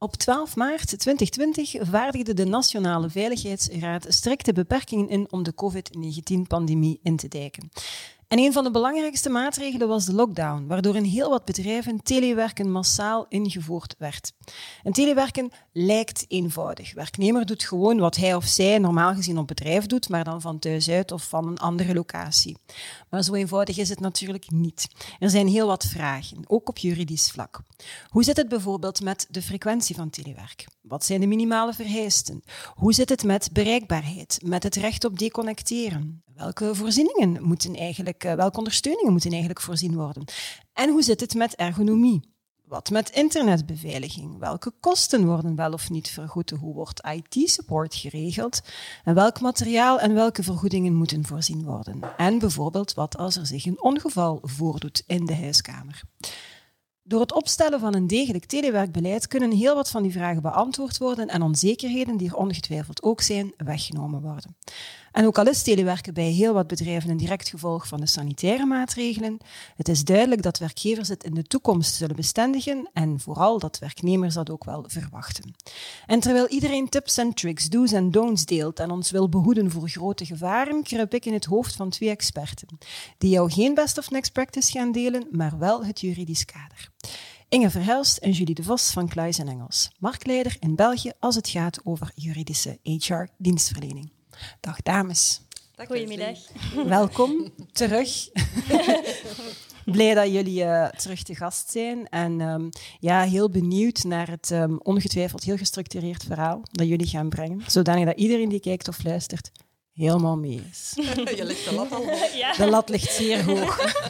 Op 12 maart 2020 vaardigde de Nationale Veiligheidsraad strikte beperkingen in om de COVID-19-pandemie in te dijken. En een van de belangrijkste maatregelen was de lockdown, waardoor in heel wat bedrijven telewerken massaal ingevoerd werd. En telewerken lijkt eenvoudig. Werknemer doet gewoon wat hij of zij normaal gezien op bedrijf doet, maar dan van thuis uit of van een andere locatie. Maar zo eenvoudig is het natuurlijk niet. Er zijn heel wat vragen, ook op juridisch vlak. Hoe zit het bijvoorbeeld met de frequentie van telewerk? Wat zijn de minimale vereisten? Hoe zit het met bereikbaarheid, met het recht op deconnecteren? Welke voorzieningen moeten eigenlijk, eh, welke ondersteuningen moeten eigenlijk voorzien worden? En hoe zit het met ergonomie? Wat met internetbeveiliging? Welke kosten worden wel of niet vergoed? Hoe wordt IT-support geregeld? En welk materiaal en welke vergoedingen moeten voorzien worden? En bijvoorbeeld wat als er zich een ongeval voordoet in de huiskamer? Door het opstellen van een degelijk telewerkbeleid kunnen heel wat van die vragen beantwoord worden en onzekerheden, die er ongetwijfeld ook zijn, weggenomen worden. En ook al is telewerken bij heel wat bedrijven een direct gevolg van de sanitaire maatregelen, het is duidelijk dat werkgevers het in de toekomst zullen bestendigen en vooral dat werknemers dat ook wel verwachten. En terwijl iedereen tips en tricks, do's en don'ts deelt en ons wil behoeden voor grote gevaren, kruip ik in het hoofd van twee experten, die jou geen best of next practice gaan delen, maar wel het juridisch kader. Inge Verhelst en Julie de Vos van Kluis en Engels, marktleider in België als het gaat over juridische HR-dienstverlening. Dag dames. Dag, Goedemiddag. Welkom terug. Blij dat jullie uh, terug te gast zijn. En um, ja, heel benieuwd naar het um, ongetwijfeld heel gestructureerd verhaal dat jullie gaan brengen. Zodanig dat iedereen die kijkt of luistert helemaal mee is. Je ligt de lat al. Ja. De lat ligt zeer hoog.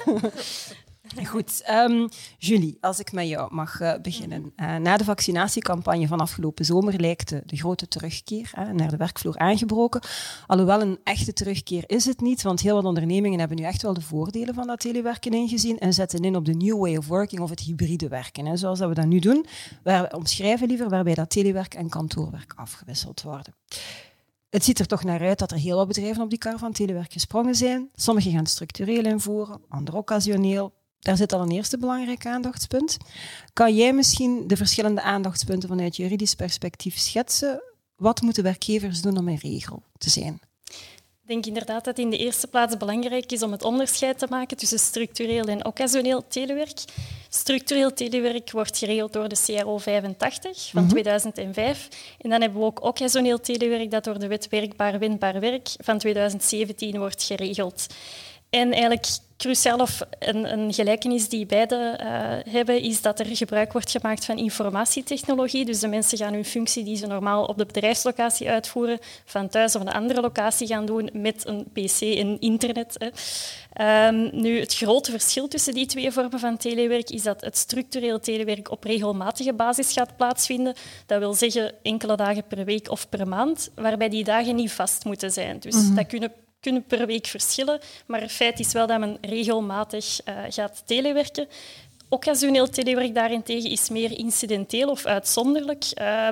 Goed, um, Julie, als ik met jou mag uh, beginnen. Uh, na de vaccinatiecampagne van afgelopen zomer lijkt de, de grote terugkeer uh, naar de werkvloer aangebroken. Alhoewel een echte terugkeer is het niet, want heel wat ondernemingen hebben nu echt wel de voordelen van dat telewerken ingezien en zetten in op de new way of working of het hybride werken. Hè, zoals dat we dat nu doen. We omschrijven liever waarbij dat telewerk en kantoorwerk afgewisseld worden. Het ziet er toch naar uit dat er heel wat bedrijven op die kar van telewerk gesprongen zijn. Sommigen gaan structureel invoeren, anderen occasioneel, daar zit al een eerste belangrijk aandachtspunt. Kan jij misschien de verschillende aandachtspunten vanuit juridisch perspectief schetsen? Wat moeten werkgevers doen om een regel te zijn? Ik denk inderdaad dat het in de eerste plaats belangrijk is om het onderscheid te maken tussen structureel en occasioneel telewerk. Structureel telewerk wordt geregeld door de CRO 85 van 2005. Mhm. En dan hebben we ook occasioneel telewerk dat door de wet werkbaar windbaar werk van 2017 wordt geregeld. En eigenlijk cruciaal of een, een gelijkenis die beide uh, hebben, is dat er gebruik wordt gemaakt van informatietechnologie. Dus de mensen gaan hun functie die ze normaal op de bedrijfslocatie uitvoeren, van thuis of een andere locatie gaan doen met een pc en internet. Hè. Um, nu, het grote verschil tussen die twee vormen van telewerk is dat het structureel telewerk op regelmatige basis gaat plaatsvinden. Dat wil zeggen enkele dagen per week of per maand, waarbij die dagen niet vast moeten zijn. Dus mm -hmm. dat kunnen kunnen per week verschillen, maar het feit is wel dat men regelmatig uh, gaat telewerken. Occasioneel telewerk daarentegen is meer incidenteel of uitzonderlijk.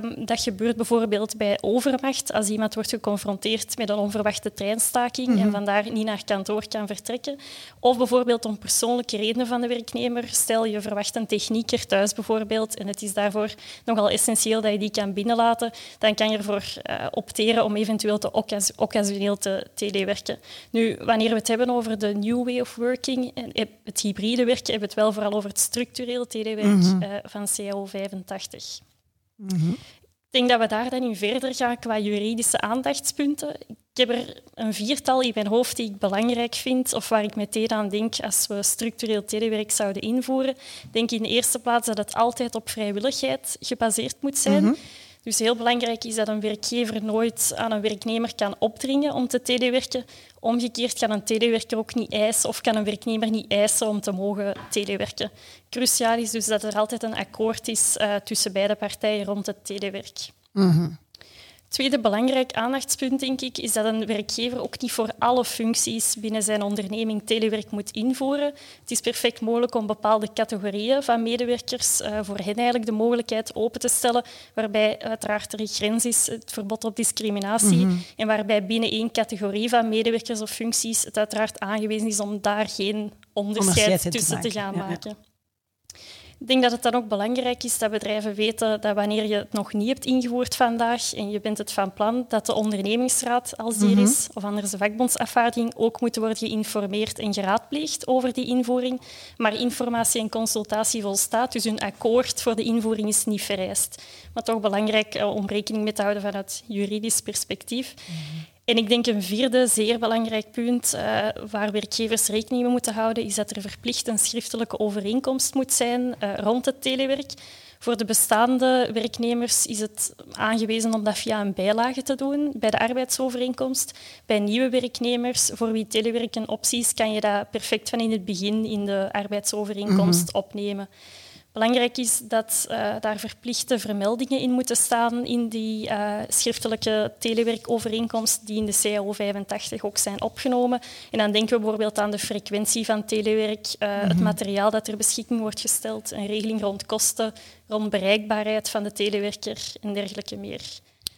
Um, dat gebeurt bijvoorbeeld bij overmacht, als iemand wordt geconfronteerd met een onverwachte treinstaking mm -hmm. en mhm. vandaar niet naar kantoor kan vertrekken. Of bijvoorbeeld om persoonlijke redenen van de werknemer. Stel, je verwacht een technieker thuis bijvoorbeeld en het is daarvoor nogal essentieel dat je die kan binnenlaten, dan kan je ervoor uh, opteren om eventueel te occas occasioneel te telewerken. Nu, wanneer we het hebben over de new way of working, en het hybride werken, hebben we het wel vooral over het structureel telewerk mm -hmm. uh, van CAO 85. Mm -hmm. Ik denk dat we daar dan in verder gaan qua juridische aandachtspunten. Ik heb er een viertal in mijn hoofd die ik belangrijk vind, of waar ik meteen aan denk als we structureel telewerk zouden invoeren. Ik denk in de eerste plaats dat het altijd op vrijwilligheid gebaseerd moet zijn. Mm -hmm. Dus heel belangrijk is dat een werkgever nooit aan een werknemer kan opdringen om te telewerken. Omgekeerd kan een telewerker ook niet eisen of kan een werknemer niet eisen om te mogen telewerken. Cruciaal is dus dat er altijd een akkoord is uh, tussen beide partijen rond het telewerk. Mm. Tweede belangrijk aandachtspunt, denk ik, is dat een werkgever ook niet voor alle functies binnen zijn onderneming telewerk moet invoeren. Het is perfect mogelijk om bepaalde categorieën van medewerkers uh, voor hen eigenlijk de mogelijkheid open te stellen, waarbij uiteraard er een grens is, het verbod op discriminatie, mhm. en waarbij binnen één categorie van medewerkers of functies het uiteraard aangewezen is om daar geen onderscheid, tussen te, gaan maken. Ik denk dat het dan ook belangrijk is dat bedrijven weten dat wanneer je het nog niet hebt ingevoerd vandaag en je bent het van plan, dat de ondernemingsraad, als die er mhm. is, of anders de vakbondsafvaardiging, ook moet worden geïnformeerd en geraadpleegd over die invoering. Maar informatie en consultatie volstaat, dus een akkoord voor de invoering is niet vereist. Maar toch belangrijk eh, om rekening mee te houden vanuit juridisch perspectief. Mhm. En ik denk een vierde zeer belangrijk punt uh, waar werkgevers rekening mee moeten houden, is dat er verplicht een schriftelijke overeenkomst moet zijn uh, rond het telewerk. Voor de bestaande werknemers is het aangewezen om dat via een bijlage te doen bij de arbeidsovereenkomst. Bij nieuwe werknemers, voor wie telewerk een optie is, kan je dat perfect van in het begin in de arbeidsovereenkomst mhm. opnemen. Belangrijk is dat uh, daar verplichte vermeldingen in moeten staan in die uh, schriftelijke telewerkovereenkomst die in de CAO 85 ook zijn opgenomen. En dan denken we bijvoorbeeld aan de frequentie van telewerk, uh, mm -hmm. het mhm. materiaal dat ter beschikking wordt gesteld, een regeling rond kosten, rond bereikbaarheid van de telewerker en dergelijke meer.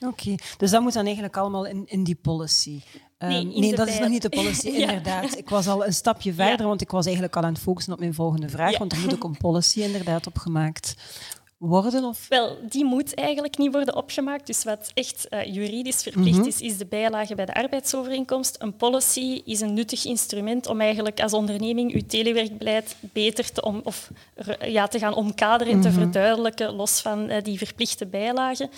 Oké, dus dat moet dan eigenlijk allemaal in, in die policy. Nee, um, nee dat is nog niet de policy, inderdaad. Ik was al een stapje verder, want ik was eigenlijk al aan het focussen op mijn volgende vraag, want er moet ook een policy inderdaad opgemaakt worden? Of? Wel, die moet eigenlijk niet worden opgemaakt. Dus wat echt uh, juridisch verplicht mhm. is, is de bijlage bij de arbeidsovereenkomst. Een policy is een nuttig instrument om eigenlijk als onderneming uw telewerkbeleid beter te, om, of, ja, te gaan omkaderen en te mhm. verduidelijken, los van uh, die verplichte bijlagen.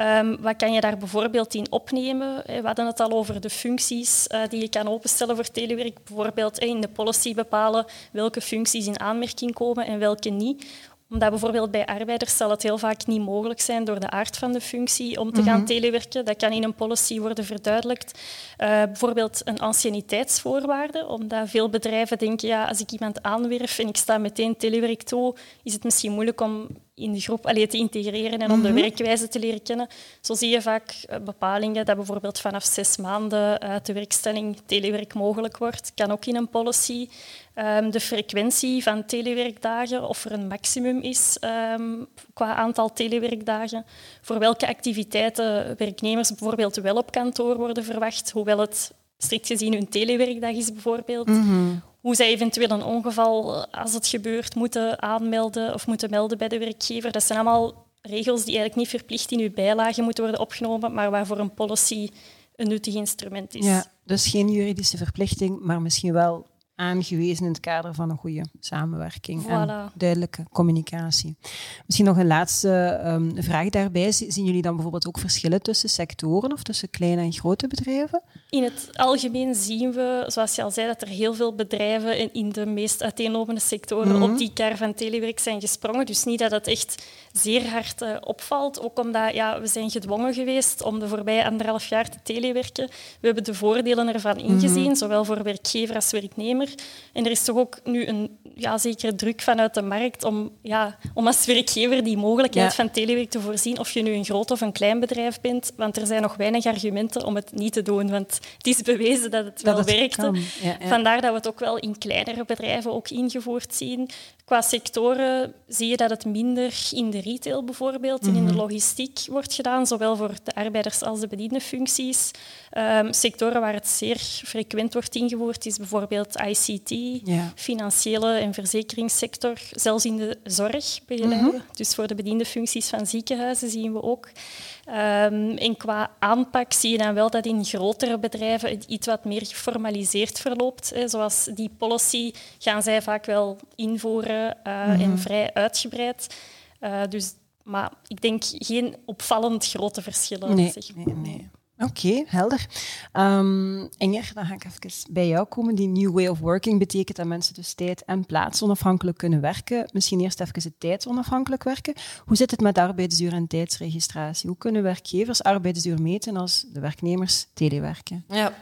Um, wat kan je daar bijvoorbeeld in opnemen? We hadden het al over de functies uh, die je kan openstellen voor telewerk. Bijvoorbeeld in de policy bepalen welke functies in aanmerking komen en welke niet omdat bijvoorbeeld bij arbeiders zal het heel vaak niet mogelijk zijn door de aard van de functie om te gaan mhm. telewerken. Dat kan in een policy worden verduidelijkt. Uh, bijvoorbeeld een anciëniteitsvoorwaarde, omdat veel bedrijven denken, ja, als ik iemand aanwerf en ik sta meteen telewerk toe, is het misschien moeilijk om in de groep allee, te integreren en om de mhm. werkwijze te leren kennen. Zo zie je vaak eh, bepalingen dat bijvoorbeeld vanaf zes maanden uit de werkstelling telewerk mogelijk wordt. Kan ook in een policy. Um, de frequentie van telewerkdagen, of er een maximum is um, qua aantal telewerkdagen. Voor welke activiteiten werknemers bijvoorbeeld wel op kantoor worden verwacht, hoewel het strikt gezien hun telewerkdag is bijvoorbeeld. Mhm hoe zij eventueel een ongeval, eh, als het gebeurt, moeten aanmelden of moeten melden bij de werkgever. Dat zijn allemaal regels die eigenlijk niet verplicht in uw bijlage moeten worden opgenomen, maar waarvoor een policy een nuttig instrument is. Ja, dus geen juridische verplichting, maar misschien wel aangewezen in het kader van een goede samenwerking en duidelijke communicatie. Misschien nog een laatste um, vraag daarbij. Zien jullie dan bijvoorbeeld ook verschillen tussen sectoren of tussen kleine en grote bedrijven? In het algemeen zien we, zoals je al zei, dat er heel veel bedrijven in de meest uiteenlopende sectoren op mhm. die kar van telewerk zijn gesprongen. Dus niet dat het echt zeer hard uh, opvalt, ook omdat ja, we zijn gedwongen geweest om de voorbije anderhalf jaar te telewerken. We hebben de voordelen ervan ingezien, mhm. zowel voor werkgever als werknemer. En er is toch ook nu een ja, zekere druk vanuit de markt om, ja, om als werkgever die mogelijkheid van telewerk te voorzien, of je nu een groot of een klein bedrijf bent. Want er zijn nog weinig argumenten om het niet te doen, want het is bewezen dat het wel werkte. Vandaar dat we het ook wel in kleinere bedrijven ook ingevoerd zien. Qua sectoren zie je dat het minder in de retail bijvoorbeeld en in de mhm. logistiek wordt gedaan, zowel voor de arbeiders als de bediende functies. Um, sectoren waar het zeer frequent wordt ingevoerd is bijvoorbeeld ICT, financiële en verzekeringssector, zelfs in de zorg begeleiden. Mhm. Dus voor de bediende functies van ziekenhuizen zien we ook. Um, en qua aanpak zie je dan wel dat in grotere bedrijven het iets wat meer geformaliseerd verloopt. Hè. Zoals die policy gaan zij vaak wel invoeren uh, en mhm. vrij uitgebreid. Uh, dus, maar ik denk geen opvallend grote verschillen. Nee, zeg. nee, nee. Oké, helder. Um, Inger, dan ga ik even bij jou komen. Die new way of working betekent dat mensen dus tijd- en plaatsonafhankelijk kunnen werken. Misschien eerst even het tijdsonafhankelijk werken. Hoe zit het met arbeidsduur en tijdsregistratie? Hoe kunnen werkgevers arbeidsduur meten als de werknemers telewerken? Ja,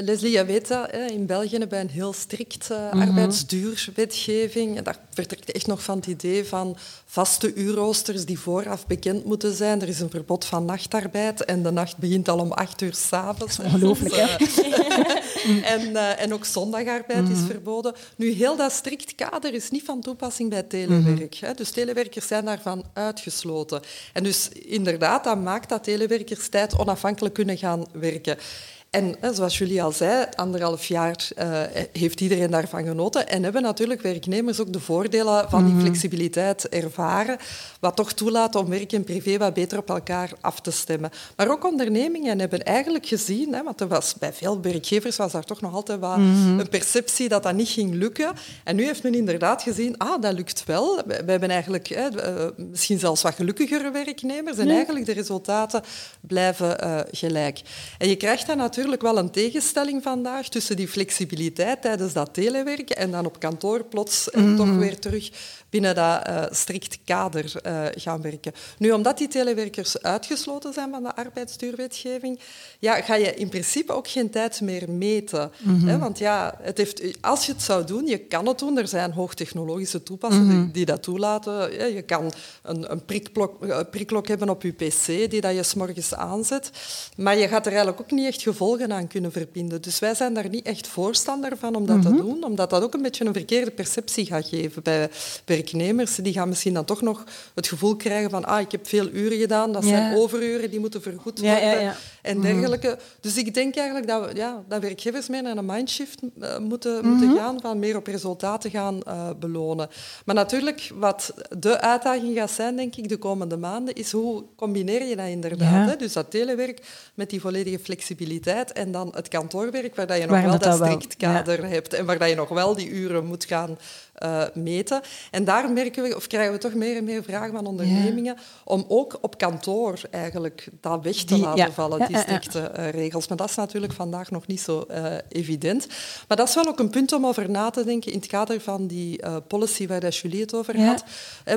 Leslie, je weet dat, in België hebben we een heel strikt uh, arbeidsduurwetgeving. En daar vertrekt echt nog van het idee van vaste uurroosters die vooraf bekend moeten zijn. Er is een verbod van nachtarbeid en de nacht begint al om acht uur s'avonds. Ongelooflijk, hè? en, uh, en ook zondagarbeid is mhm. verboden. Nu, heel dat strikt kader is niet van toepassing bij telewerk. Mm Dus telewerkers zijn daarvan uitgesloten. En dus inderdaad, dat maakt dat telewerkers tijd onafhankelijk kunnen gaan werken. En zoals jullie al zei, anderhalf jaar uh, heeft iedereen daarvan genoten. En hebben natuurlijk werknemers ook de voordelen van die mhm. flexibiliteit ervaren, wat toch toelaat om werk en privé wat beter op elkaar af te stemmen. Maar ook ondernemingen hebben eigenlijk gezien, hè, want er was, bij veel werkgevers was daar toch nog altijd wat mhm. een perceptie dat dat niet ging lukken. En nu heeft men inderdaad gezien, ah, dat lukt wel. We, hebben eigenlijk hè, eh, misschien zelfs wat gelukkigere werknemers en eigenlijk de resultaten blijven uh, gelijk. En je krijgt dan natuurlijk natuurlijk wel een tegenstelling vandaag tussen die flexibiliteit tijdens dat telewerken en dan op kantoor plots mm toch weer terug binnen dat uh, strikt kader uh, gaan werken. Nu, omdat die telewerkers uitgesloten zijn van de arbeidsduurwetgeving, ja, ga je in principe ook geen tijd meer meten. Mhm. hè? Want ja, het heeft, als je het zou doen, je kan het doen. Er zijn hoogtechnologische toepassingen mhm. die, dat toelaten. Je kan een, een prikklok, een prikklok hebben op je pc die dat je s'morgens aanzet. Maar je gaat er eigenlijk ook niet echt gevolgen aan kunnen verbinden. Dus wij zijn daar niet echt voorstander van om dat te mhm. doen, omdat dat ook een beetje een verkeerde perceptie gaat geven bij, werknemers die gaan misschien dan toch nog het gevoel krijgen van ah, ik heb veel uren gedaan, dat zijn overuren, die moeten vergoed worden en mhm. dergelijke. Dus ik denk eigenlijk dat, we, ja, dat werkgevers meer naar een mindshift uh, moeten, mm moeten gaan, van meer op resultaten gaan uh, belonen. Maar natuurlijk, wat de uitdaging gaat zijn, denk ik, de komende maanden, is hoe combineer je dat inderdaad? Hè? Dus dat telewerk met die volledige flexibiliteit en dan het kantoorwerk, waar dat je nog wel dat strikt kader hebt en waar dat je nog wel die uren moet gaan uh, meten. En daar merken we, of krijgen we toch meer en meer vragen van ondernemingen om ook op kantoor eigenlijk dat weg te laten vallen, die strikte uh, regels. Maar dat is natuurlijk vandaag nog niet zo uh, evident. Maar dat is wel ook een punt om over na te denken in het kader van die policy waar dat Julie het over had.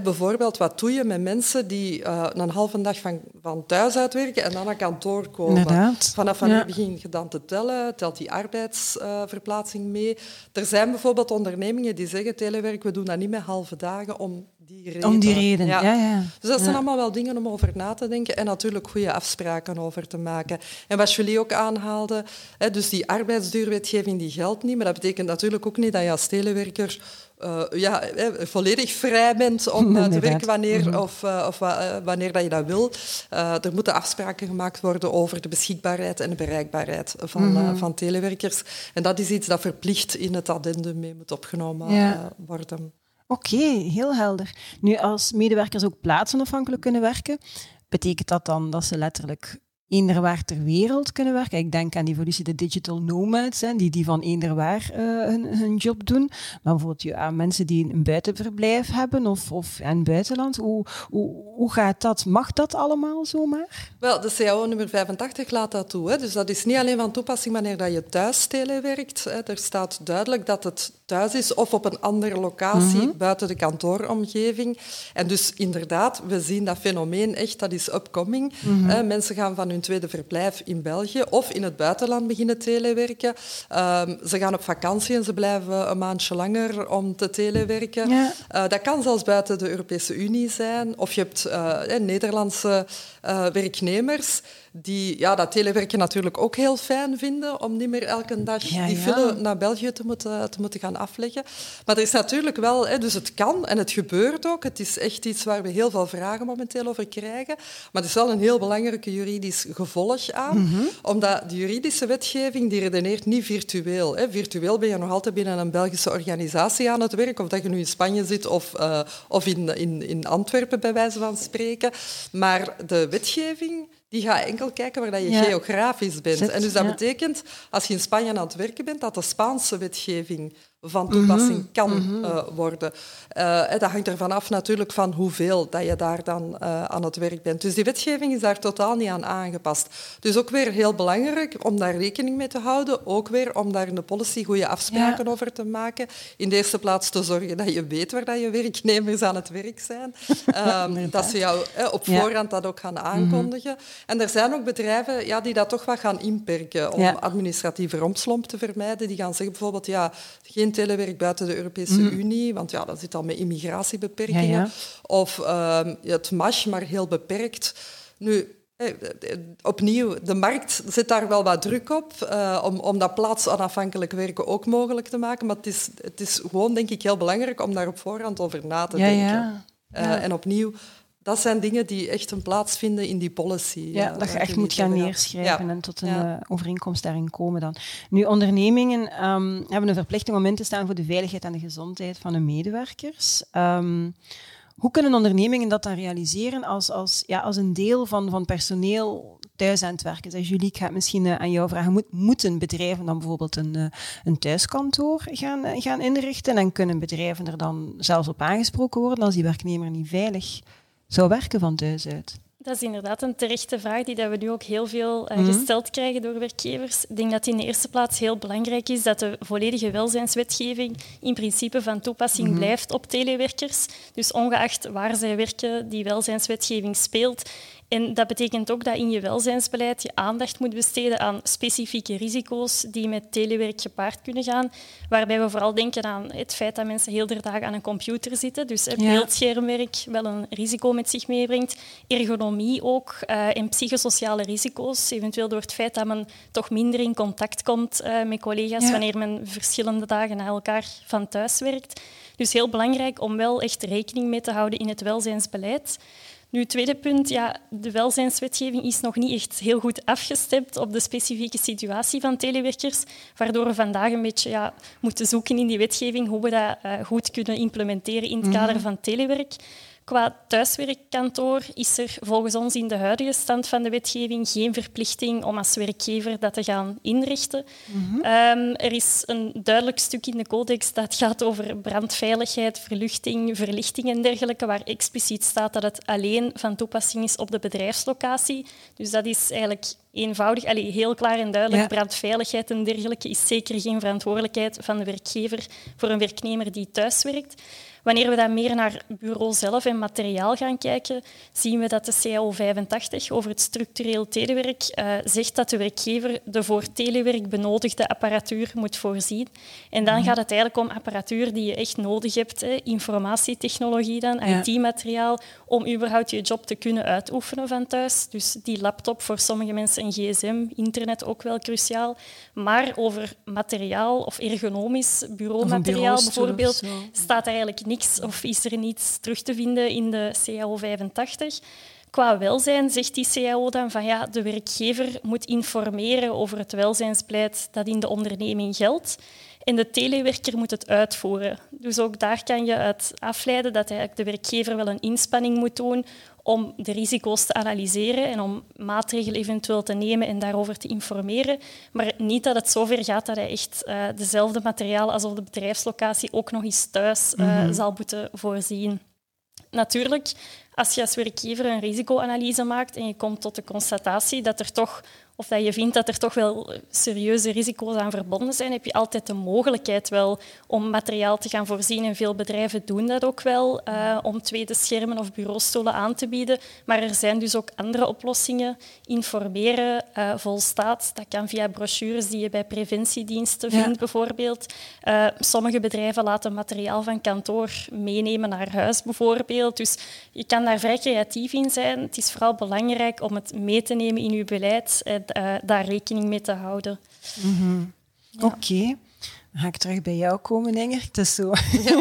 bijvoorbeeld, wat doe je met mensen die een halve dag van, van thuis uitwerken en dan naar kantoor komen? Inderdaad. Vanaf wanneer begin je dan te tellen? Telt die arbeidsverplaatsing mee? Er zijn bijvoorbeeld ondernemingen die zeggen we doen dat niet met halve dagen om die reden. Om die reden, ja. ja, Dus dat zijn allemaal wel dingen om over na te denken en natuurlijk goede afspraken over te maken. En wat jullie ook aanhaalden, hè, dus die arbeidsduurwetgeving die geldt niet, maar dat betekent natuurlijk ook niet dat je als telewerker uh, ja, volledig vrij bent om uh, te werken wanneer, mhm. of, uh, of wanneer dat je dat wil. er moeten afspraken gemaakt worden over de beschikbaarheid en de bereikbaarheid van, mm van telewerkers. En dat is iets dat verplicht in het addendum mee moet opgenomen worden. Oké, heel helder. Nu, als medewerkers ook plaatsonafhankelijk kunnen werken, betekent dat dan dat ze letterlijk eender waar ter wereld kunnen werken. Ik denk aan die evolutie de digital nomads, hè, die, die van eender waar uh, hun, hun, job doen. Maar bijvoorbeeld ja, mensen die een buitenverblijf hebben of, of in het buitenland. Hoe, hoe, hoe gaat dat? Mag dat allemaal zomaar? Wel, de CAO nummer 85 laat dat toe. Hè. Dus dat is niet alleen van toepassing wanneer dat je thuis telewerkt. Hè. Er staat duidelijk dat het thuis is of op een andere locatie mhm. buiten de kantooromgeving. En dus inderdaad, we zien dat fenomeen echt, dat is upcoming. Mm Mensen gaan van hun tweede verblijf in België of in het buitenland beginnen telewerken. Um, ze gaan op vakantie en ze blijven een maandje langer om te telewerken. Ja. Uh, dat kan zelfs buiten de Europese Unie zijn. Of je hebt uh, Nederlandse uh, werknemers die ja, dat telewerken natuurlijk ook heel fijn vinden om niet meer elke dag die file naar België te moeten, te moeten gaan afleggen. Maar er is natuurlijk wel, hè, dus het kan en het gebeurt ook. Het is echt iets waar we heel veel vragen momenteel over krijgen. Maar er is wel een heel belangrijke juridisch gevolg aan, mhm. omdat de juridische wetgeving die redeneert niet virtueel. Hè. Virtueel ben je nog altijd binnen een Belgische organisatie aan het werk, of dat je nu in Spanje zit of, uh, of in, in, in Antwerpen, bij wijze van spreken. Maar de wetgeving die gaat enkel kijken waar dat je geografisch bent. en dus dat betekent, als je in Spanje aan het werken bent, dat de Spaanse wetgeving van toepassing mhm. kan mhm. Eh, worden. Uh, dat hangt ervan af natuurlijk van hoeveel dat je daar dan uh, aan het werk bent. Dus die wetgeving is daar totaal niet aan aangepast. Dus ook weer heel belangrijk om daar rekening mee te houden. Ook weer om daar in de policy goede afspraken over te maken. In de eerste plaats te zorgen dat je weet waar dat je werknemers aan het werk zijn. um, dat ze jou op voorhand dat ook gaan aankondigen. En er zijn ook bedrijven ja, die dat toch wat gaan inperken om administratieve rompslomp te vermijden. Die gaan zeggen bijvoorbeeld, ja, geen telewerk buiten de Europese mhm. Unie, want ja, dat zit al met immigratiebeperkingen. Of uh, het MASH, maar heel beperkt. Nu, opnieuw, de markt zet daar wel wat druk op uh, om, om dat plaatsonafhankelijk werken ook mogelijk te maken. Maar het is, het is gewoon, denk ik, heel belangrijk om daar op voorhand over na te denken. Ja, uh, en opnieuw, dat zijn dingen die echt een plaats vinden in die policy. Ja, dat je echt moet gaan neerschrijven en tot een uh, overeenkomst daarin komen dan. Nu, ondernemingen um, hebben een verplichting om in te staan voor de veiligheid en de gezondheid van hun medewerkers. Um, hoe kunnen ondernemingen dat dan realiseren als, als, ja, als een deel van, van personeel thuis aan het werken is? Julie, ik ga misschien uh, aan jou vragen. Moet, moeten bedrijven dan bijvoorbeeld een, uh, een thuiskantoor gaan, uh, gaan inrichten? En kunnen bedrijven er dan zelfs op aangesproken worden als die werknemer niet veilig zou werken van thuis uit? Dat is inderdaad een terechte vraag die we nu ook heel veel uh, gesteld krijgen door werkgevers. Ik denk dat in de eerste plaats heel belangrijk is dat de volledige welzijnswetgeving in principe van toepassing mhm. blijft op telewerkers. Dus ongeacht waar zij werken, die welzijnswetgeving speelt. En dat betekent ook dat in je welzijnsbeleid je aandacht moet besteden aan specifieke risico's die met telewerk gepaard kunnen gaan. Waarbij we vooral denken aan het feit dat mensen heel de dag aan een computer zitten. Dus beeldschermwerk wel een risico met zich meebrengt. Ergonomie ook uh, en psychosociale risico's. Eventueel door het feit dat men toch minder in contact komt uh, met collega's wanneer men verschillende dagen na elkaar van thuis werkt. Dus heel belangrijk om wel echt rekening mee te houden in het welzijnsbeleid. Nu, het tweede punt, ja, de welzijnswetgeving is nog niet echt heel goed afgestemd op de specifieke situatie van telewerkers, waardoor we vandaag een beetje ja, moeten zoeken in die wetgeving hoe we dat uh, goed kunnen implementeren in het mhm. kader van telewerk. Qua thuiswerkkantoor is er volgens ons in de huidige stand van de wetgeving geen verplichting om als werkgever dat te gaan inrichten. Mhm. Ehm, er is een duidelijk stuk in de codex dat gaat over brandveiligheid, verluchting, verlichting en dergelijke, waar expliciet staat dat het alleen van toepassing is op de bedrijfslocatie. Dus dat is eigenlijk eenvoudig, allee, heel klaar en duidelijk. Brandveiligheid en dergelijke is zeker geen verantwoordelijkheid van de werkgever voor een werknemer die thuiswerkt. Wanneer we dan meer naar bureau zelf en materiaal gaan kijken, zien we dat de CAO 85 over het structureel telewerk uh, zegt dat de werkgever de voor telewerk benodigde apparatuur moet voorzien. En dan mhm. gaat het eigenlijk om apparatuur die je echt nodig hebt, hè, informatietechnologie dan, IT-materiaal, om überhaupt je job te kunnen uitoefenen van thuis. Dus die laptop voor sommige mensen een gsm, internet ook wel cruciaal. Maar over materiaal of ergonomisch bureaumateriaal bijvoorbeeld, staat er eigenlijk niks of is er niets terug te vinden in de CAO 85. Qua welzijn zegt die CAO dan van ja, de werkgever moet informeren over het welzijnsbeleid dat in de onderneming geldt. En de telewerker moet het uitvoeren. Dus ook daar kan je uit afleiden dat eigenlijk de werkgever wel een inspanning moet doen om de risico's te analyseren en om maatregelen eventueel te nemen en daarover te informeren. Maar niet dat het zover gaat dat hij echt uh, dezelfde materiaal als op de bedrijfslocatie ook nog eens thuis uh, zal moeten voorzien. Natuurlijk, als je als werkgever een risicoanalyse maakt en je komt tot de constatatie dat er toch of dat je vindt dat er toch wel serieuze risico's aan verbonden zijn, heb je altijd de mogelijkheid wel om materiaal te gaan voorzien. En veel bedrijven doen dat ook wel, uh, om tweede schermen of bureaustoelen aan te bieden. Maar er zijn dus ook andere oplossingen. Informeren uh, volstaat. Dat kan via brochures die je bij preventiediensten vindt, bijvoorbeeld. Uh, sommige bedrijven laten materiaal van kantoor meenemen naar huis, bijvoorbeeld. Dus je kan daar vrij creatief in zijn. Het is vooral belangrijk om het mee te nemen in je beleid uh, daar rekening mee te houden. Mm Oké. Dan ga ik terug bij jou komen, ik. Het is zo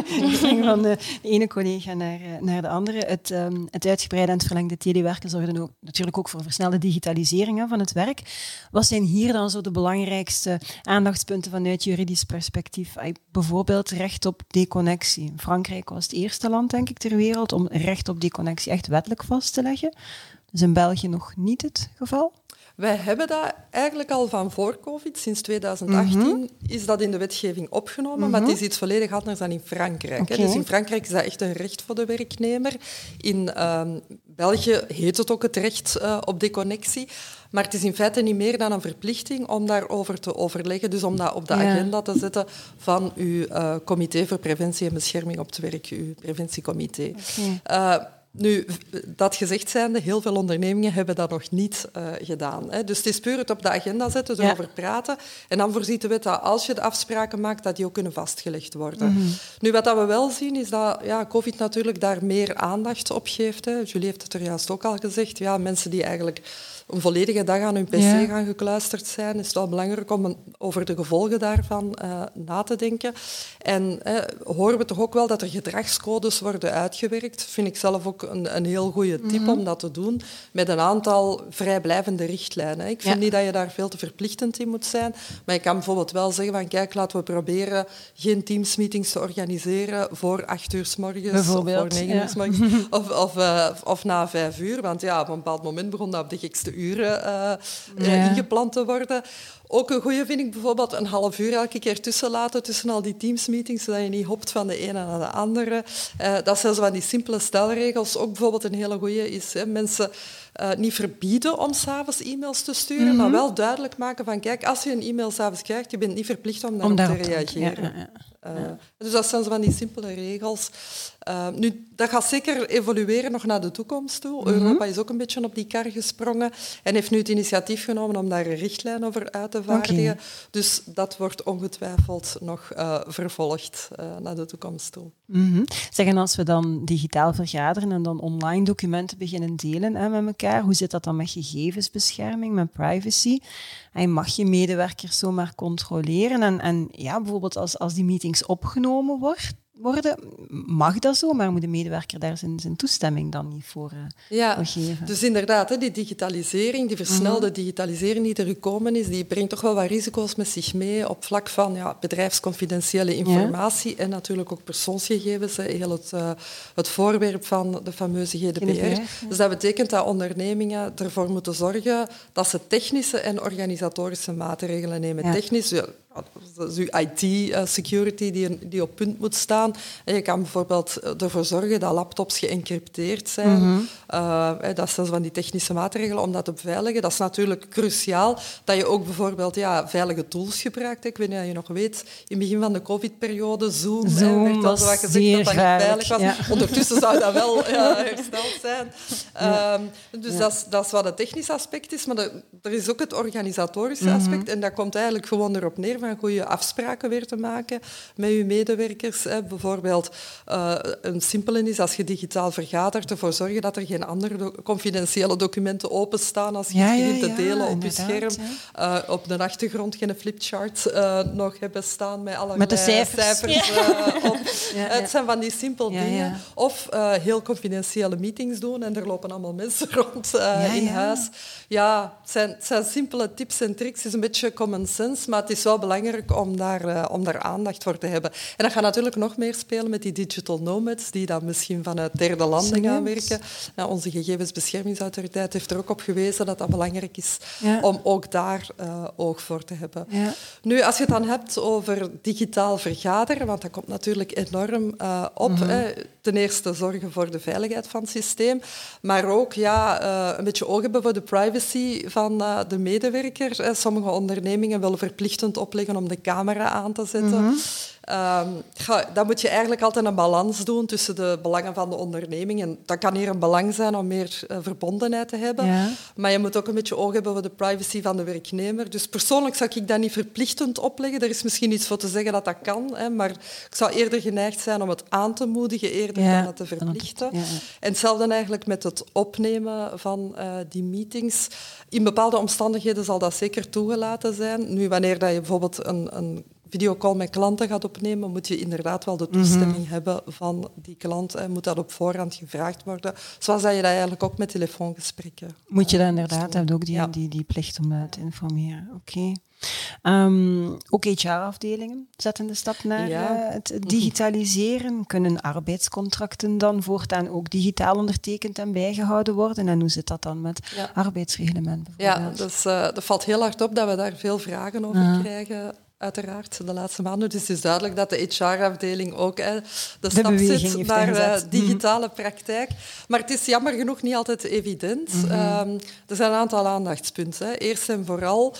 van de, ene collega naar, eh, naar de andere. Het, um, het uitgebreide en het verlengde telewerken zorgden ook, natuurlijk ook voor versnelde digitalisering van het werk. Wat zijn hier dan zo de belangrijkste aandachtspunten vanuit juridisch perspectief? Bijvoorbeeld recht op deconnectie. Frankrijk was het eerste land, denk ik, ter wereld om recht op deconnectie echt wettelijk vast te leggen. Dat is in België nog niet het geval. Wij hebben dat eigenlijk al van voor COVID, sinds 2018 mhm. is dat in de wetgeving opgenomen, maar het mhm. is iets volledig anders dan in Frankrijk. Dus in Frankrijk is dat echt een recht voor de werknemer. In ehm, België heet het ook het recht uh, op deconnectie. Maar het is in feite niet meer dan een verplichting om daarover te overleggen, dus om dat op de agenda te zetten van uw uh, comité voor preventie en bescherming op het werk, uw preventiecomité. Okay. Nu, dat gezegd zijnde, heel veel ondernemingen hebben dat nog niet uh, gedaan. Hè. Dus het is puur het op de agenda zetten, erover ja. praten. En dan voorziet de wet dat als je de afspraken maakt, dat die ook kunnen vastgelegd worden. Mm -hmm. Nu, wat dat we wel zien, is dat ja, COVID natuurlijk daar meer aandacht op geeft. Hè. Julie heeft het er juist ook al gezegd. Ja, mensen die eigenlijk een volledige dag aan hun pc ja. gaan gekluisterd zijn, is het wel belangrijk om over de gevolgen daarvan uh, na te denken. En eh, horen we toch ook wel dat er gedragscodes worden uitgewerkt. Vind ik zelf ook een, een heel goede tip mm -hmm. om dat te doen, met een aantal vrijblijvende richtlijnen. Ik vind ja. niet dat je daar veel te verplichtend in moet zijn, maar je kan bijvoorbeeld wel zeggen van kijk, laten we proberen geen teamsmeetings te organiseren voor acht uur s morgens of voor negen uur s morgens of, of, uh, of na vijf uur, want ja, op een bepaald moment begon dat op de gekste uren uh, ja. ingepland te worden. Ook een goede vind ik bijvoorbeeld een half uur elke keer tussen laten tussen al die teamsmeetings, zodat je niet hopt van de ene naar de andere. Uh, dat zijn zo van die simpele stelregels. Ook bijvoorbeeld een hele goede is hè, mensen uh, niet verbieden om s'avonds e-mails te sturen, mm -hmm. maar wel duidelijk maken van kijk, als je een e-mail s'avonds krijgt, je bent niet verplicht om daarop, om daarop te reageren. Ja, ja, ja. Uh, dus dat zijn zo van die simpele regels. Uh, nu, dat gaat zeker evolueren nog naar de toekomst toe. Mm -hmm. Europa is ook een beetje op die kar gesprongen en heeft nu het initiatief genomen om daar een richtlijn over uit te vaardigen. Okay. Dus dat wordt ongetwijfeld nog uh, vervolgd naar de toekomst toe. Mm -hmm. Zeg, en als we dan digitaal vergaderen en dan online documenten beginnen delen hè, met elkaar, hoe zit dat dan met gegevensbescherming, met privacy? En mag je medewerkers zomaar controleren? En, en ja, bijvoorbeeld als, als die meetings opgenomen wordt, worden, mag dat zo, maar moet de medewerker daar zijn, zijn toestemming dan niet voor, uh, ja, voor geven? Dus inderdaad, hè, die digitalisering, die versnelde mm -hmm. digitalisering die er gekomen is, die brengt toch wel wat risico's met zich mee op vlak van ja, bedrijfsconfidentiële informatie ja. en natuurlijk ook persoonsgegevens, hè, heel het, uh, het voorwerp van de fameuze GDPR. Ja. Dus dat betekent dat ondernemingen ervoor moeten zorgen dat ze technische en organisatorische maatregelen nemen. Technisch, dat is uw IT-security die, die op punt moet staan. En je kan bijvoorbeeld ervoor zorgen dat laptops geëncrypteerd zijn. Mm -hmm. uh, dat zijn van die technische maatregelen om dat te beveiligen. Dat is natuurlijk cruciaal dat je ook bijvoorbeeld ja, veilige tools gebruikt. Ik weet niet of je nog weet, in het begin van de covid-periode, Zoom, Zoom werd al zo wat gezegd dat dat niet veilig was. Ja. Ondertussen zou dat wel ja, hersteld zijn. Ja. Um, dus dat, is, dat is wat het technische aspect is. Maar de, er is ook het organisatorische mm -hmm. aspect. En dat komt eigenlijk gewoon erop neer van goede afspraken weer te maken met je medewerkers. Hè. Bijvoorbeeld, uh, een simpele is als je digitaal vergadert, ervoor zorgen dat er geen andere do confidentiële documenten openstaan als je ja, ja, te delen op je scherm. Uh, op de achtergrond geen flipchart uh, nog hebben staan met alle met de cijfers, cijfers op. Het zijn van die simpele dingen. Of heel confidentiële meetings doen en er lopen allemaal mensen rond in huis. Ja, het zijn, het zijn simpele tips en tricks. Het is een beetje common sense, maar het is wel belangrijk om daar, uh, om daar aandacht voor te hebben. En dat gaat natuurlijk nog meer spelen met die digital nomads, die dan misschien vanuit derde landen gaan werken. Onze gegevensbeschermingsautoriteit heeft er ook op gewezen dat dat belangrijk is ja. om ook daar uh, oog voor te hebben. Ja. Nu, als je het dan hebt over digitaal vergaderen, want dat komt natuurlijk enorm uh, op. -hmm. hè. Ten eerste zorgen voor de veiligheid van het systeem, maar ook ja, een beetje oog hebben voor de privacy van de medewerker. Sommige ondernemingen willen verplichtend opleggen om de camera aan te zetten. -hmm. Um, dan moet je eigenlijk altijd een balans doen tussen de belangen van de onderneming. En dat kan hier een belang zijn om meer uh, verbondenheid te hebben. Ja. Maar je moet ook een beetje oog hebben voor de privacy van de werknemer. Dus persoonlijk zou ik dat niet verplichtend opleggen. Er is misschien iets voor te zeggen dat dat kan. Hè, maar ik zou eerder geneigd zijn om het aan te moedigen eerder ja. dan het te verplichten. En hetzelfde eigenlijk met het opnemen van uh, die meetings. In bepaalde omstandigheden zal dat zeker toegelaten zijn. Nu, wanneer dat je bijvoorbeeld een, een videocall met klanten gaat opnemen, moet je inderdaad wel de toestemming mm -hmm. hebben van die klant. Hè. Moet dat op voorhand gevraagd worden. Zoals dat je dat eigenlijk ook met telefoongesprekken Moet je dat inderdaad, hebben ook die, ja. die, die plicht om uh, te informeren. Oké. Okay. Um, ook HR-afdelingen zetten de stap naar ja. uh, het digitaliseren. Kunnen arbeidscontracten dan voortaan ook digitaal ondertekend en bijgehouden worden? En hoe zit dat dan met ja. arbeidsreglementen? Ja, dus, uh, dat valt heel hard op dat we daar veel vragen over uh -huh. krijgen uiteraard, de laatste maanden. Dus het is duidelijk dat de HR-afdeling ook hè, de, stap zet naar uh, digitale praktijk. Maar het is jammer genoeg niet altijd evident. Mm er zijn een aantal aandachtspunten. Hè. Eerst en vooral,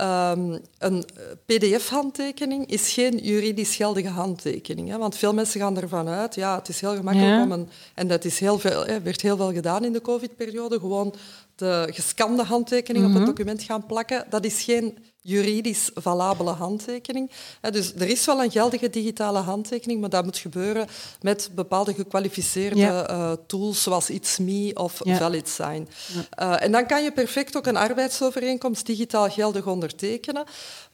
um, een pdf-handtekening is geen juridisch geldige handtekening. Hè, want veel mensen gaan ervan uit, ja, het is heel gemakkelijk om een... En dat is heel veel, hè, werd heel veel gedaan in de covid-periode, gewoon de gescande handtekening op het mhm. document gaan plakken. Dat is geen juridisch valabele handtekening. Dus er is wel een geldige digitale handtekening, maar dat moet gebeuren met bepaalde gekwalificeerde eh, tools zoals It's Me of ja. ValidSign. Uh, en dan kan je perfect ook een arbeidsovereenkomst digitaal geldig ondertekenen.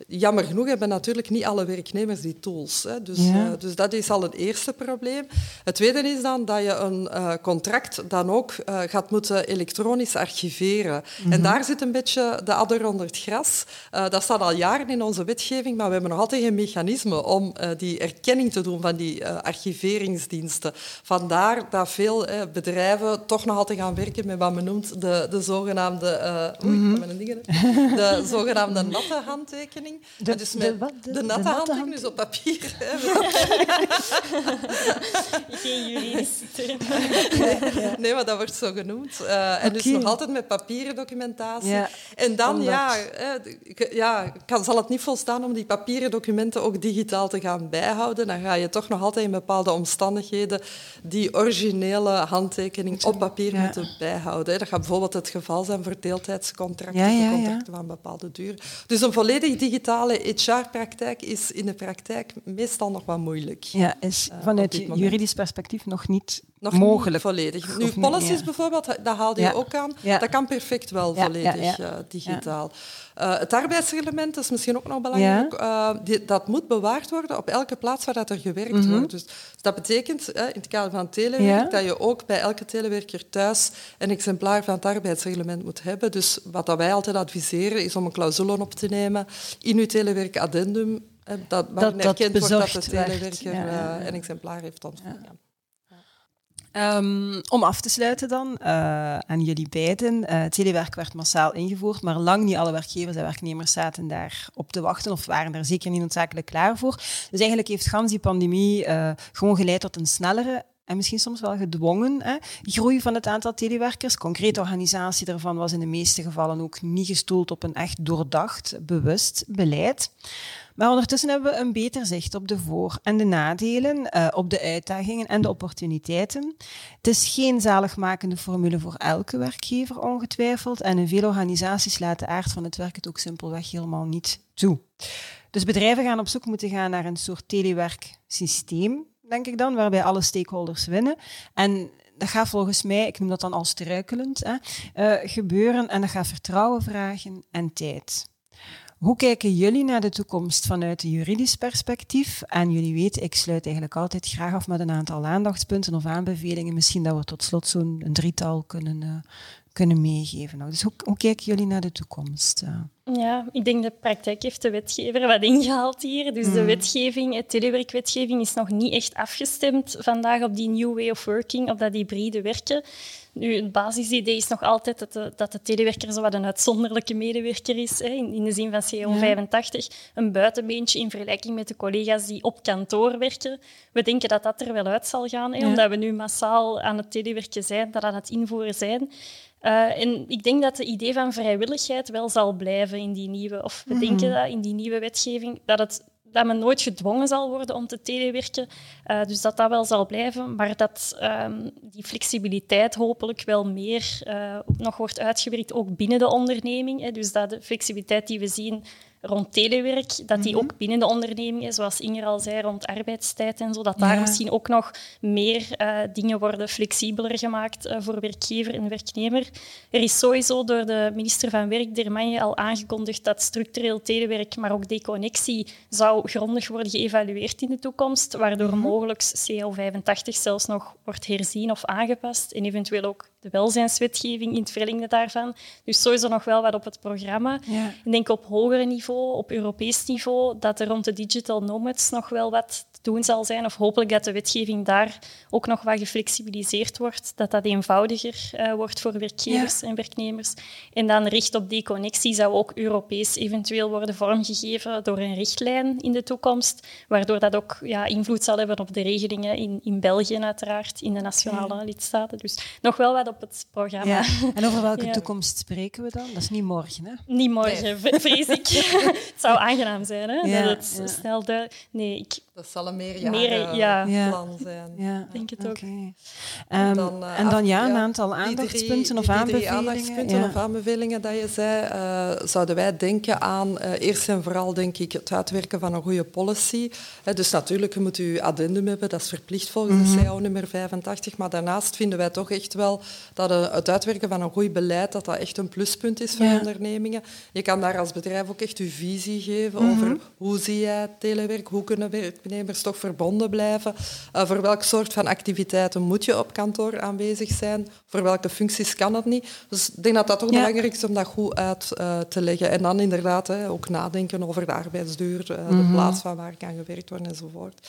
Jammer genoeg hebben natuurlijk niet alle werknemers die tools. Hè. Dus, uh, dus dat is al het eerste probleem. Het tweede is dan dat je een contract dan ook gaat moeten elektronisch archiveren. En mhm. daar zit een beetje de adder onder het gras. dat dat staat al jaren in onze wetgeving, maar we hebben nog altijd geen mechanisme om uh, die erkenning te doen van die uh, archiveringsdiensten. Vandaar dat veel uh, bedrijven toch nog altijd gaan werken met wat men noemt de, de zogenaamde... Oei, mm -hmm. dingen, de zogenaamde natte handtekening. De, dus met de, de, de, natte handtekening, dus op papier. geen juridische term. Nee, nee, maar dat wordt zo genoemd. Uh, en dus nog altijd met papieren documentatie. Ja, en dan, Omdat... ja, ja kan, zal het niet volstaan om die papieren documenten ook digitaal te gaan bijhouden. Dan ga je toch nog altijd in bepaalde omstandigheden die originele handtekening op papier moeten bijhouden. Dat gaat bijvoorbeeld het geval zijn voor deeltijdscontracten, ja, contracten van bepaalde duur. Dus een volledig digitale HR-praktijk is in de praktijk meestal nog wat moeilijk. Ja, is uh, vanuit juridisch perspectief nog niet nog mogelijk. Niet volledig. Nu, policies bijvoorbeeld, dat haalde je ook aan, dat kan perfect wel volledig uh, digitaal. Uh, het arbeidsreglement is misschien ook nog belangrijk. Uh, die, dat moet bewaard worden op elke plaats waar dat er gewerkt mm -hmm. wordt. Dus, dat betekent in het kader van telewerk dat je ook bij elke telewerker thuis een exemplaar van het arbeidsreglement moet hebben. Dus wat dat wij altijd adviseren is om een clausule op te nemen in uw telewerk addendum dat, waarin dat, erkend wordt dat de telewerker een exemplaar heeft ontvangen. Um, om af te sluiten dan, uh, aan jullie beiden. Uh, telewerk werd massaal ingevoerd, maar lang niet alle werkgevers en werknemers zaten daar op te wachten of waren daar zeker niet noodzakelijk klaar voor. Dus eigenlijk heeft gans die pandemie uh, gewoon geleid tot een snellere en misschien soms wel gedwongen hè, groei van het aantal telewerkers. Concrete organisatie daarvan was in de meeste gevallen ook niet gestoeld op een echt doordacht, bewust beleid. Maar ondertussen hebben we een beter zicht op de voor- en de nadelen, uh, op de uitdagingen en de opportuniteiten. Het is geen zaligmakende formule voor elke werkgever, ongetwijfeld. En in veel organisaties laat de aard van het werk het ook simpelweg helemaal niet toe. Dus bedrijven gaan op zoek moeten gaan naar een soort telewerksysteem, denk ik dan, waarbij alle stakeholders winnen. En dat gaat volgens mij, ik noem dat dan als struikelend, hè, uh, gebeuren. En dat gaat vertrouwen vragen en tijd. Hoe kijken jullie naar de toekomst vanuit een juridisch perspectief? En jullie weten, ik sluit eigenlijk altijd graag af met een aantal aandachtspunten of aanbevelingen. Misschien dat we tot slot zo'n drietal kunnen, uh, kunnen meegeven. Dus hoe, hoe, kijken jullie naar de toekomst? Ja, ik denk de praktijk heeft de wetgever wat ingehaald hier. Dus de mm. wetgeving, de telewerkwetgeving, is nog niet echt afgestemd vandaag op die new way of working, op dat hybride werken. Nu, het basisidee is nog altijd dat de, dat de telewerker zo wat een uitzonderlijke medewerker is, hè, in, in, de zin van CO 85. Een buitenbeentje in vergelijking met de collega's die op kantoor werken. We denken dat dat er wel uit zal gaan, hè, omdat we nu massaal aan het telewerken zijn, dat aan het invoeren zijn. Uh, en ik denk dat het idee van vrijwilligheid wel zal blijven in die nieuwe, of we mhm. denken dat in die nieuwe wetgeving, dat het dat men nooit gedwongen zal worden om te telewerken. Uh, dus dat dat wel zal blijven, maar dat um, die flexibiliteit hopelijk wel meer uh, nog wordt uitgewerkt, ook binnen de onderneming. Hè. Dus dat de flexibiliteit die we zien rond telewerk, dat die mhm. ook binnen de ondernemingen, zoals Inger al zei, rond arbeidstijd en zo, dat daar misschien ook nog meer uh, dingen worden flexibeler gemaakt uh, voor werkgever en werknemer. Er is sowieso door de minister van Werk, Dermanje, al aangekondigd dat structureel telewerk, maar ook deconnectie, zou grondig worden geëvalueerd in de toekomst, waardoor mm -hmm. mogelijk CO85 zelfs nog wordt herzien of aangepast en eventueel ook de welzijnswetgeving in het verlengde daarvan. Dus sowieso nog wel wat op het programma. Ja. Ik denk op hoger niveau, op Europees niveau, dat er rond de digital nomads nog wel wat doen zal zijn, of hopelijk dat de wetgeving daar ook nog wat geflexibiliseerd wordt, dat dat eenvoudiger uh, wordt voor werkgevers en werknemers. En dan richt op die connectie zou ook Europees eventueel worden vormgegeven door een richtlijn in de toekomst, waardoor dat ook ja, invloed zal hebben op de regelingen in, in België uiteraard, in de nationale lidstaten. Dus nog wel wat op het programma. Ja. En over welke toekomst spreken we dan? Dat is niet morgen, hè? Niet morgen, vrees ik. het zou aangenaam zijn, hè? dat het snel de... Nee, ik dat zal een meerjaren plan zijn. Ja, denk het ook. en ehm, dan, uh, en dan ja, een aantal aandachtspunten of aanbevelingen. aandachtspunten of aanbevelingen dat je zei, uh, zouden wij denken aan uh, eerst en vooral denk ik het uitwerken van een goede policy. dus natuurlijk, je moet je addendum hebben, dat is verplicht volgens mm -hmm. de CAO nummer 85. Maar daarnaast vinden wij toch echt wel dat het uitwerken van een goed beleid dat dat echt een pluspunt is voor ondernemingen. Je kan daar als bedrijf ook echt je visie geven mm -hmm. over hoe zie jij telewerk, hoe kunnen we werknemers toch verbonden blijven? Uh, voor welk soort van activiteiten moet je op kantoor aanwezig zijn? Voor welke functies kan dat niet? Dus ik denk dat dat ook belangrijk is om dat goed uit uh, te leggen. En dan inderdaad hè, ook nadenken over de arbeidsduur, uh, mm -hmm. de mhm. plaats van waar kan gewerkt worden enzovoort.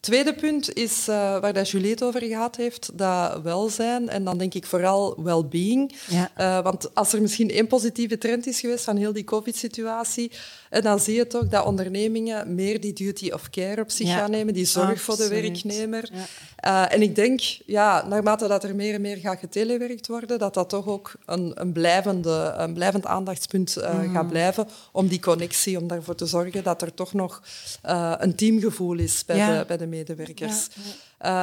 Tweede punt is uh, waar dat Julie het over gehad heeft, dat welzijn. En dan denk ik vooral well-being. Ja. Uh, want als er misschien één positieve trend is geweest van heel die COVID-situatie, en dan zie je toch dat ondernemingen meer die duty of care op zich gaan nemen, die zorg voor de werknemer. Uh, en ik denk, ja, naarmate dat er meer en meer gaat getelewerkt worden, dat dat toch ook een, een, blijvende, een blijvend aandachtspunt uh, mm. gaat blijven om die connectie, om ervoor te zorgen dat er toch nog uh, een teamgevoel is bij, de, bij de medewerkers.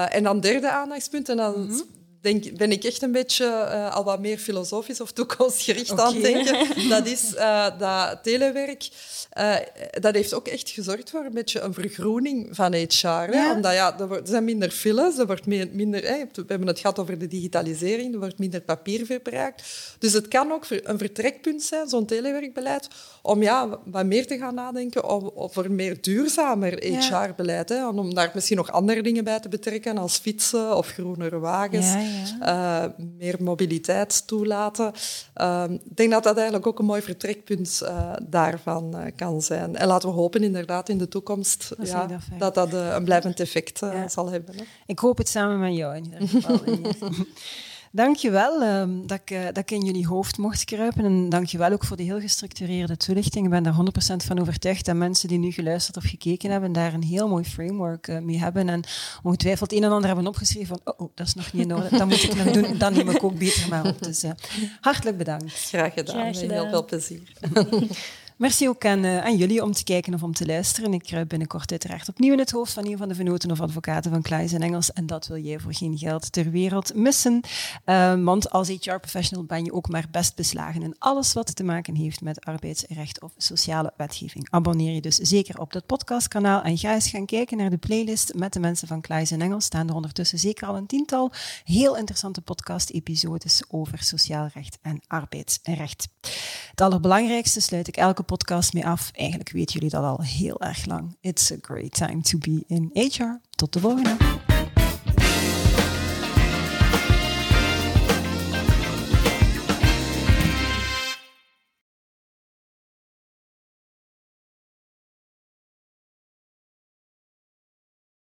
en dan derde aandachtspunt, en dan mm -hmm denk, ben ik echt een beetje uh, al wat meer filosofisch of toekomstgericht okay. aan het denken. Dat is uh, dat telewerk. Uh, dat heeft ook echt gezorgd voor een beetje een vergroening van HR. Ja. Omdat ja, er, zijn minder files, er wordt minder... Hè, we hebben het gehad over de digitalisering, er wordt minder papier verbruikt. Dus het kan ook een vertrekpunt zijn, zo'n telewerkbeleid, om ja, wat meer te gaan nadenken over een meer duurzamer HR-beleid. Om daar misschien nog andere dingen bij te betrekken, als fietsen of groenere wagens. Ja, uh, meer mobiliteit toelaten. Uh, ik denk dat dat eigenlijk ook een mooi vertrekpunt uh, daarvan uh, kan zijn. En laten we hopen inderdaad in de toekomst dat ja, dat, dat een blijvend effect zal hebben. Hè. Ik hoop het samen met jou in ieder geval. Dankjewel um, dat, ik, uh, dat ik in jullie hoofd mocht kruipen. En dankjewel ook voor de heel gestructureerde toelichting. Ik ben daar 100% van overtuigd dat mensen die nu geluisterd of gekeken hebben, daar een heel mooi framework uh, mee hebben. En ongetwijfeld een en ander hebben opgeschreven van, oh, oh dat is nog niet in orde, dat moet ik nog doen. Dan neem ik ook beter maar op. Dus uh, hartelijk bedankt. Graag gedaan. Graag gedaan. Heel veel plezier. Merci ook aan, uh, aan, jullie om te kijken of om te luisteren. Ik kruip binnenkort uiteraard opnieuw in het hoofd van een van de venoten of advocaten van Klaes en Engels. En dat wil jij voor geen geld ter wereld missen. Uh, want als HR-professional ben je ook maar best beslagen in alles wat te maken heeft met arbeidsrecht of sociale wetgeving. Abonneer je dus zeker op dat podcastkanaal en ga eens gaan kijken naar de playlist met de mensen van Klaes en Engels. Staan er ondertussen zeker al een tiental heel interessante podcast-episodes over sociaal recht en arbeidsrecht. Het allerbelangrijkste sluit ik elke podcast mee af. Eigenlijk weten jullie dat al heel erg lang. It's a great time to be in HR. Tot de volgende.